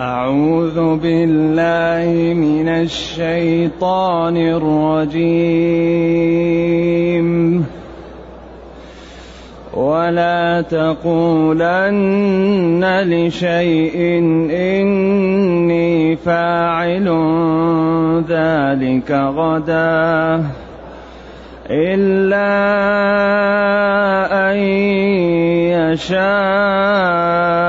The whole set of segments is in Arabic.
أعوذ بالله من الشيطان الرجيم. ولا تقولن لشيء إني فاعل ذلك غدا إلا أن يشاء.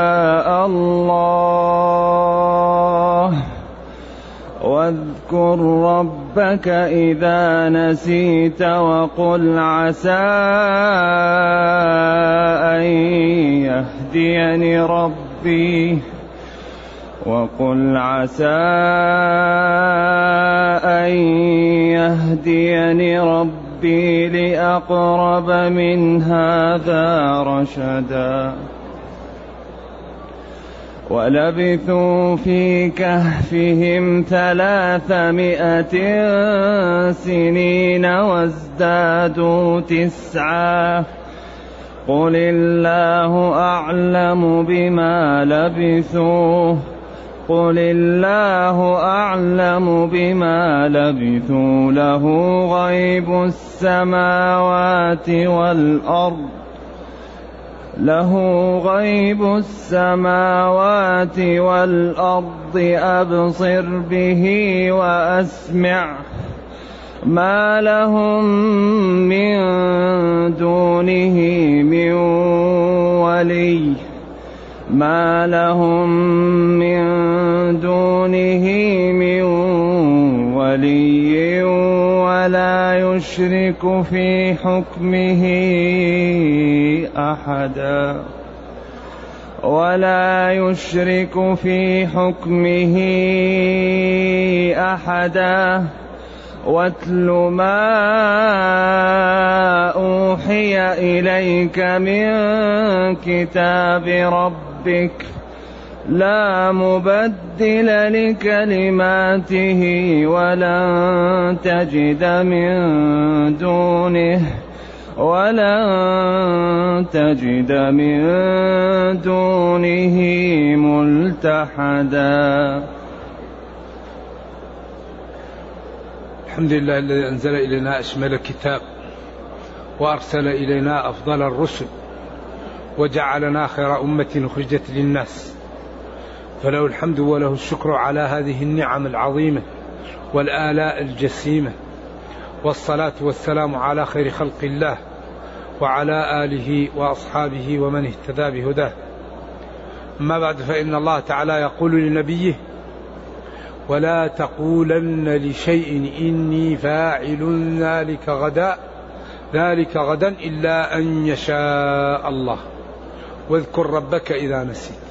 واذكر ربك إذا نسيت وقل عسى أن يهديني ربي وقل عسى أن يهديني ربي لأقرب من هذا رشدا. ولبثوا في كهفهم ثلاثمائة سنين وازدادوا تسعا. قل الله أعلم بما لبثوا. قل الله أعلم بما لبثوا. له غيب السماوات والأرض. له غيب السماوات والأرض أبصر به وأسمع. ما لهم من دونه من ولي. ما لهم من دونه من ولي ولا يشرك في حكمه أحدا. ولا يشرك في حكمه أحدا. واتل ما أوحي إليك من كتاب ربك. لا مبدل لكلماته ولن تجد من دونه ولن تجد من دونه ملتحدا. الحمد لله الذي أنزل إلينا أشمل كتاب وأرسل إلينا أفضل الرسل وجعلنا خير أمة أخرجت للناس. فله الحمد وله الشكر على هذه النعم العظيمة والآلاء الجسيمة. والصلاة والسلام على خير خلق الله وعلى آله وأصحابه ومن اهتدى بهداه. أما بعد فإن الله تعالى يقول لنبيه ولا تقولن لشيء إني فاعل ذلك غدا ذلك غدا إلا أن يشاء الله. واذكر ربك إذا نسيت.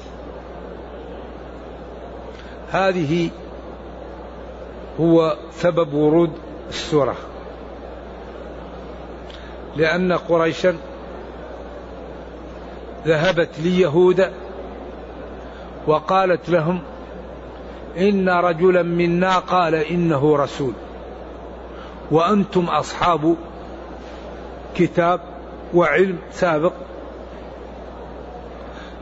هذه هو سبب ورود السورة. لأن قريشا ذهبت ليهود وقالت لهم إن رجلا منا قال إنه رسول. وأنتم أصحاب كتاب وعلم سابق.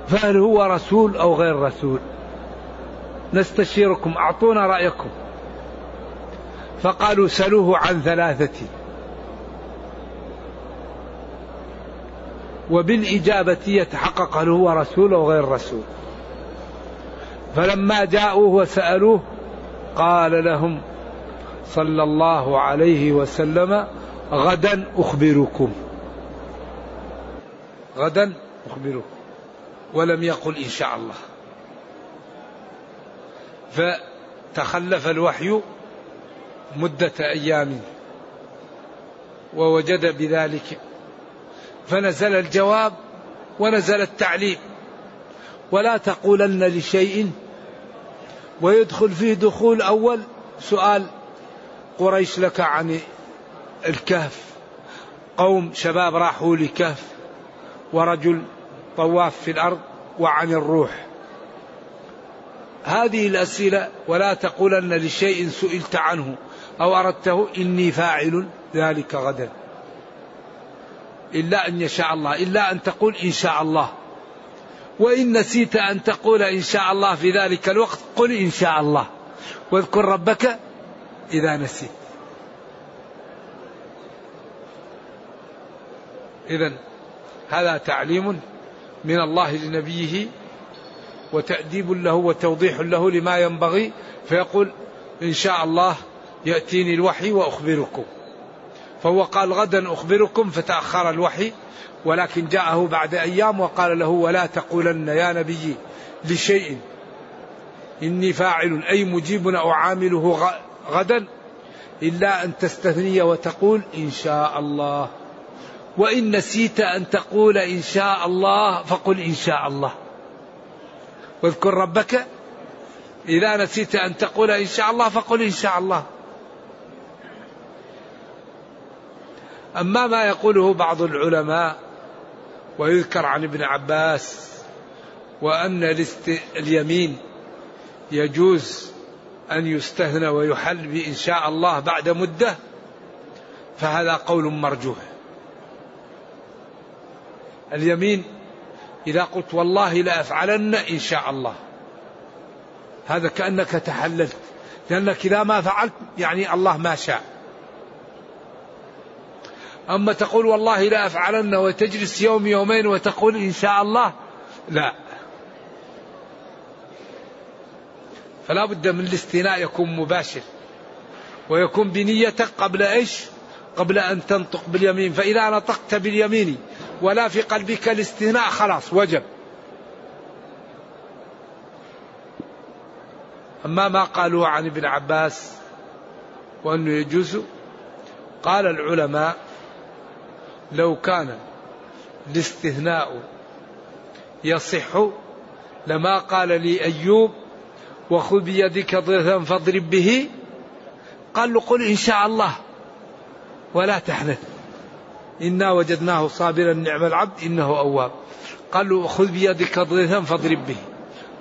فهل هو رسول أو غير رسول؟ نستشيركم أعطونا رأيكم. فقالوا سلوه عن ثلاثة. وبالإجابة يتحقق هل هو رسول أو غير رسول. فلما جاءوه وسألوه قال لهم صلى الله عليه وسلم غدا أخبركم. غدا أخبركم. ولم يقل إن شاء الله. فتخلف الوحي مدة أيام ووجد بذلك. فنزل الجواب ونزل التعليم ولا تقولن لشيء ويدخل فيه دخول أول سؤال قريش لك عن الكهف. قوم شباب راحوا لكهف ورجل طواف في الأرض وعن الروح. هذه الأسئلة ولا تقولن لشيء سئلت عنه أو أردته إني فاعل ذلك غدا. إلا أن يشاء الله إلا أن تقول إن شاء الله. وإن نسيت أن تقول إن شاء الله في ذلك الوقت قل إن شاء الله. واذكر ربك إذا نسيت. إذا هذا تعليم من الله لنبيه وتأديب له وتوضيح له لما ينبغي فيقول إن شاء الله يأتيني الوحي وأخبركم. فهو قال غدا أخبركم فتأخر الوحي ولكن جاءه بعد أيام وقال له ولا تقولن يا نبي لشيء إني فاعل أي مجيب أو عامله غدا إلا أن تستثني وتقول إن شاء الله. وإن نسيت أن تقول إن شاء الله فقل إن شاء الله. واذكر ربك إذا نسيت أن تقول إن شاء الله فقل إن شاء الله. أما ما يقوله بعض العلماء ويذكر عن ابن عباس وأن اليمين يجوز أن يستثنى ويحل بإن شاء الله بعد مدة فهذا قول مرجوح. اليمين إذا قلت والله لأفعلن إن شاء الله. هذا كأنك تحللت. لأنك إذا ما فعلت يعني الله ما شاء. أما تقول والله لا أفعلن وتجلس يوم يومين وتقول إن شاء الله لا. فلا بد من الاستثناء يكون مباشر. ويكون بنيتك قبل إيش؟ قبل أن تنطق باليمين. فإذا نطقت باليمين ولا في قلبك الاستثناء خلاص وجب. أما ما قالوا عن ابن عباس وأنه يجوز قال العلماء لو كان الاستثناء يصح لما قال لي أيوب وخذ بيدك ضغثا فاضرب به قال له قل إن شاء الله ولا تحنث إنا وجدناه صابرا نعم العبد إنه أواب. قال له خذ بيدك ضغثا فاضرب به.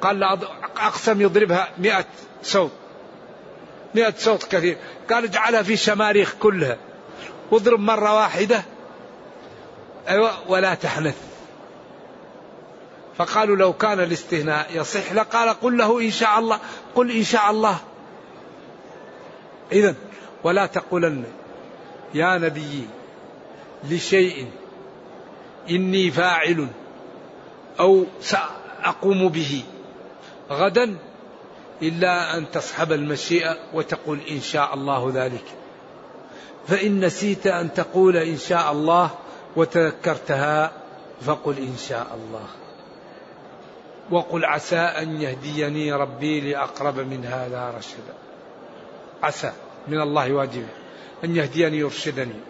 قال له أقسم يضربها مئة صوت. مئة صوت كثير. قال اجعلها في شماريخ كلها. واضرب مرة واحدة. أيوة ولا تحنث. فقالوا لو كان الاستثناء يصح لقال قل له إن شاء الله قل إن شاء الله. إذا ولا تقولن يا نبي لشيء إني فاعل أو سأقوم به غدا إلا أن تصحب المشيئة وتقول إن شاء الله ذلك. فإن نسيت أن تقول إن شاء الله وتذكرتها فقل إن شاء الله. وقل عسى أن يهديني ربي لأقرب من هذا رشدا. عسى من الله واجبه أن يهديني يرشدني.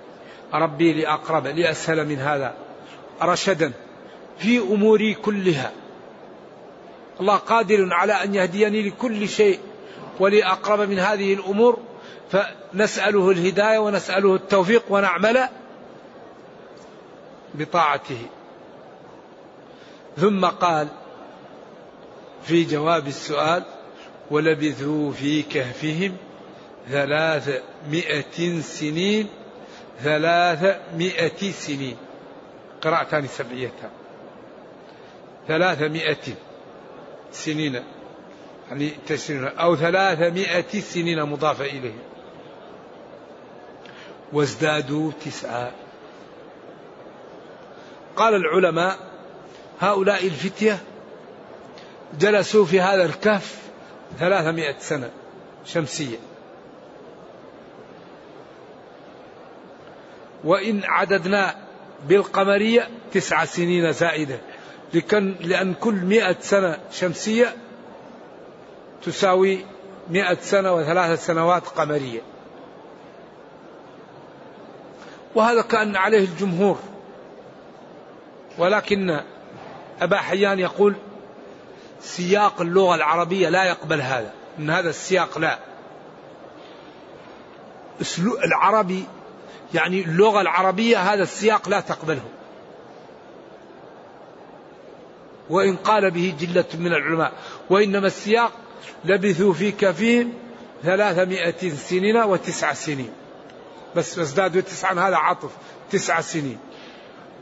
ربي لأقرب لأسهل من هذا رشدا في أموري كلها. الله قادر على أن يهديني لكل شيء ولأقرب من هذه الأمور فنسأله الهداية ونسأله التوفيق ونعمل بطاعته. ثم قال في جواب السؤال ولبثوا في كهفهم ثلاثمائة سنين ثلاثمائة سنين. قراءتان سبعيتان ثلاثمائة سنين. يعني تسنين أو ثلاثمائة سنين مضافة إليه. وازدادوا تسعة. قال العلماء هؤلاء الفتية جلسوا في هذا الكهف ثلاثمائة سنة شمسية. وإن عددنا بالقمرية تسع سنين زائدة. لكن لأن كل مئة سنة شمسية تساوي مئة سنة وثلاثة سنوات قمرية. وهذا كأن عليه الجمهور. ولكن أبا حيان يقول سياق اللغة العربية لا يقبل هذا. إن هذا السياق لا. العربي يعني اللغة العربية هذا السياق لا تقبله. وإن قال به جلة من العلماء وإنما السياق لبثوا في كفين ثلاثمائة سنين وتسع سنين. بس ازدادوا تسعا هذا عطف تسع سنين.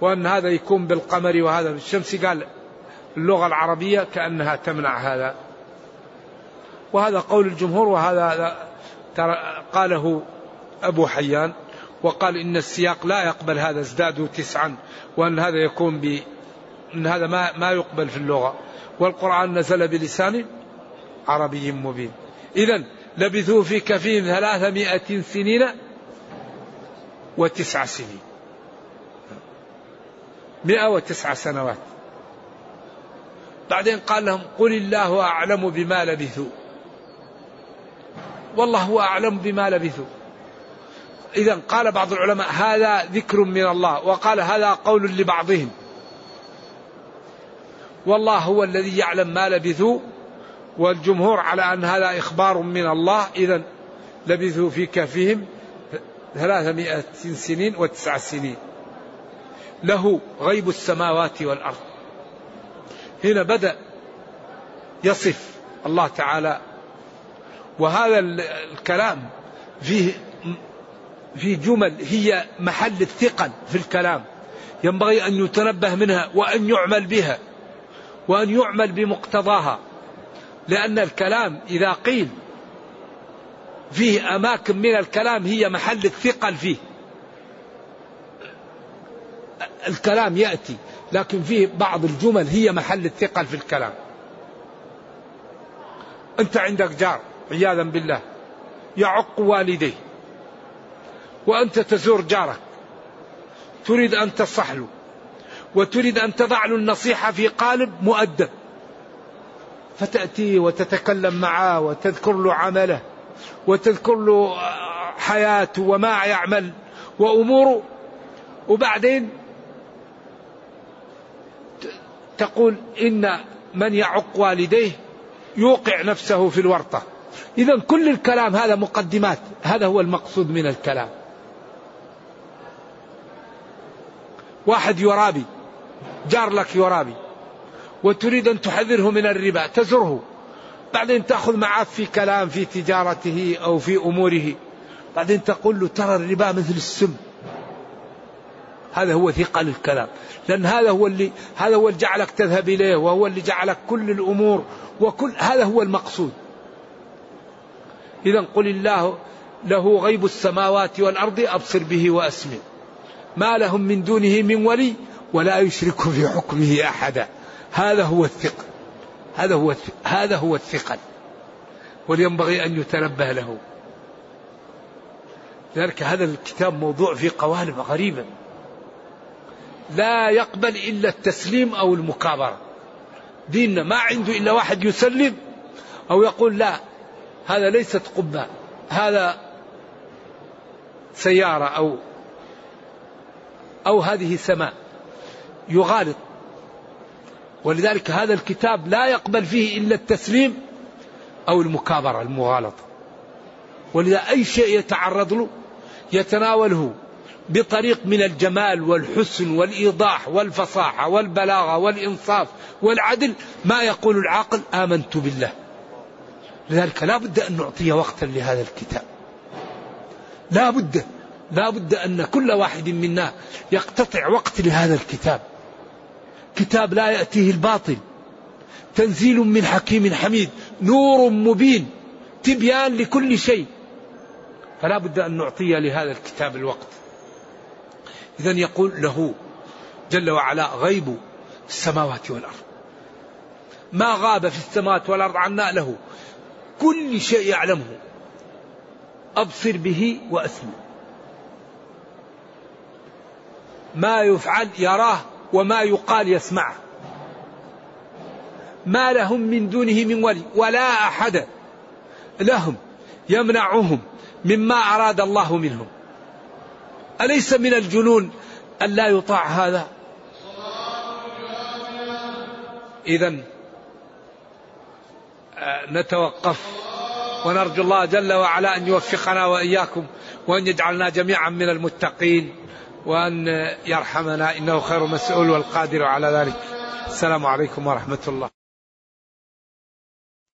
وأن هذا يكون بالقمر وهذا بالشمس قال اللغة العربية كأنها تمنع هذا. وهذا قول الجمهور وهذا قاله أبو حيان. وقال إن السياق لا يقبل هذا ازدادوا تسعا وأن هذا يكون ب أن هذا ما, ما يقبل في اللغة. والقرآن نزل بلسان عربي مبين. إذا لبثوا في كفهم ثلاثمائة سنين وتسع سنين. مئة وتسع سنوات. بعدين قال لهم قل الله أعلم بما لبثوا. والله هو أعلم بما لبثوا. إذا قال بعض العلماء هذا ذكر من الله وقال هذا قول لبعضهم. والله هو الذي يعلم ما لبثوا والجمهور على أن هذا إخبار من الله. إذا لبثوا في كهفهم ثلاثمائة سنين وتسع سنين. له غيب السماوات والأرض. هنا بدأ يصف الله تعالى. وهذا الكلام فيه في جمل هي محل الثقل في الكلام. ينبغي أن يتنبه منها وأن يعمل بها وأن يعمل بمقتضاها لأن الكلام إذا قيل فيه أماكن من الكلام هي محل الثقل فيه. الكلام يأتي لكن فيه بعض الجمل هي محل الثقل في الكلام. أنت عندك جار عياذا بالله يعق والديه. وأنت تزور جارك. تريد أن تصح له وتريد أن تضع له النصيحة في قالب مؤدب. فتأتي وتتكلم معه وتذكر له عمله وتذكر له حياته وما يعمل وأموره. وبعدين تقول إن من يعق والديه يوقع نفسه في الورطة. إذا كل الكلام هذا مقدمات. هذا هو المقصود من الكلام. واحد يرابي جار لك يرابي وتريد أن تحذره من الربا تزره. بعدين تأخذ معه في كلام في تجارته أو في أموره. بعدين تقول له ترى الربا مثل السم. هذا هو ثقل الكلام. لأن هذا هو اللي هذا هو اللي جعلك تذهب إليه وهو اللي جعلك كل الأمور وكل هذا هو المقصود. إذا قل الله له غيب السماوات والأرض أبصر به وأسمع. ما لهم من دونه من ولي ولا يشرك في حكمه أحدا. هذا هو الثقل. هذا هو هذا هو الثقل. ولينبغي أن يتنبه له. لذلك هذا الكتاب موضوع في قوالب غريبة. لا يقبل إلا التسليم أو المكابرة. ديننا ما عنده إلا واحد يسلم أو يقول لا هذا ليست قبة هذا سيارة أو أو هذه سماء يغالط. ولذلك هذا الكتاب لا يقبل فيه إلا التسليم أو المكابرة المغالطة. ولذا أي شيء يتعرض له يتناوله بطريق من الجمال والحسن والإيضاح والفصاحة والبلاغة والإنصاف والعدل ما يقول العاقل آمنت بالله. لذلك لا بد أن نعطي وقتا لهذا الكتاب. لا بد لا بد أن كل واحد منا يقتطع وقت لهذا الكتاب. كتاب لا يأتيه الباطل. تنزيل من حكيم حميد. نور مبين. تبيان لكل شيء. فلا بد أن نعطي لهذا الكتاب الوقت. إذا يقول له جل وعلا غيب السماوات والأرض. ما غاب في السماوات والأرض عنا له. كل شيء يعلمه. أبصر به وأسمع. ما يفعل يراه وما يقال يسمعه. ما لهم من دونه من ولي ولا أحد. لهم يمنعهم مما أراد الله منهم. أليس من الجنون أن لا يطاع هذا؟ إذا آه، نتوقف ونرجو الله جل وعلا أن يوفقنا وإياكم وأن يجعلنا جميعا من المتقين. وأن يرحمنا إنه خير مسؤول والقادر على ذلك. السلام عليكم ورحمة الله.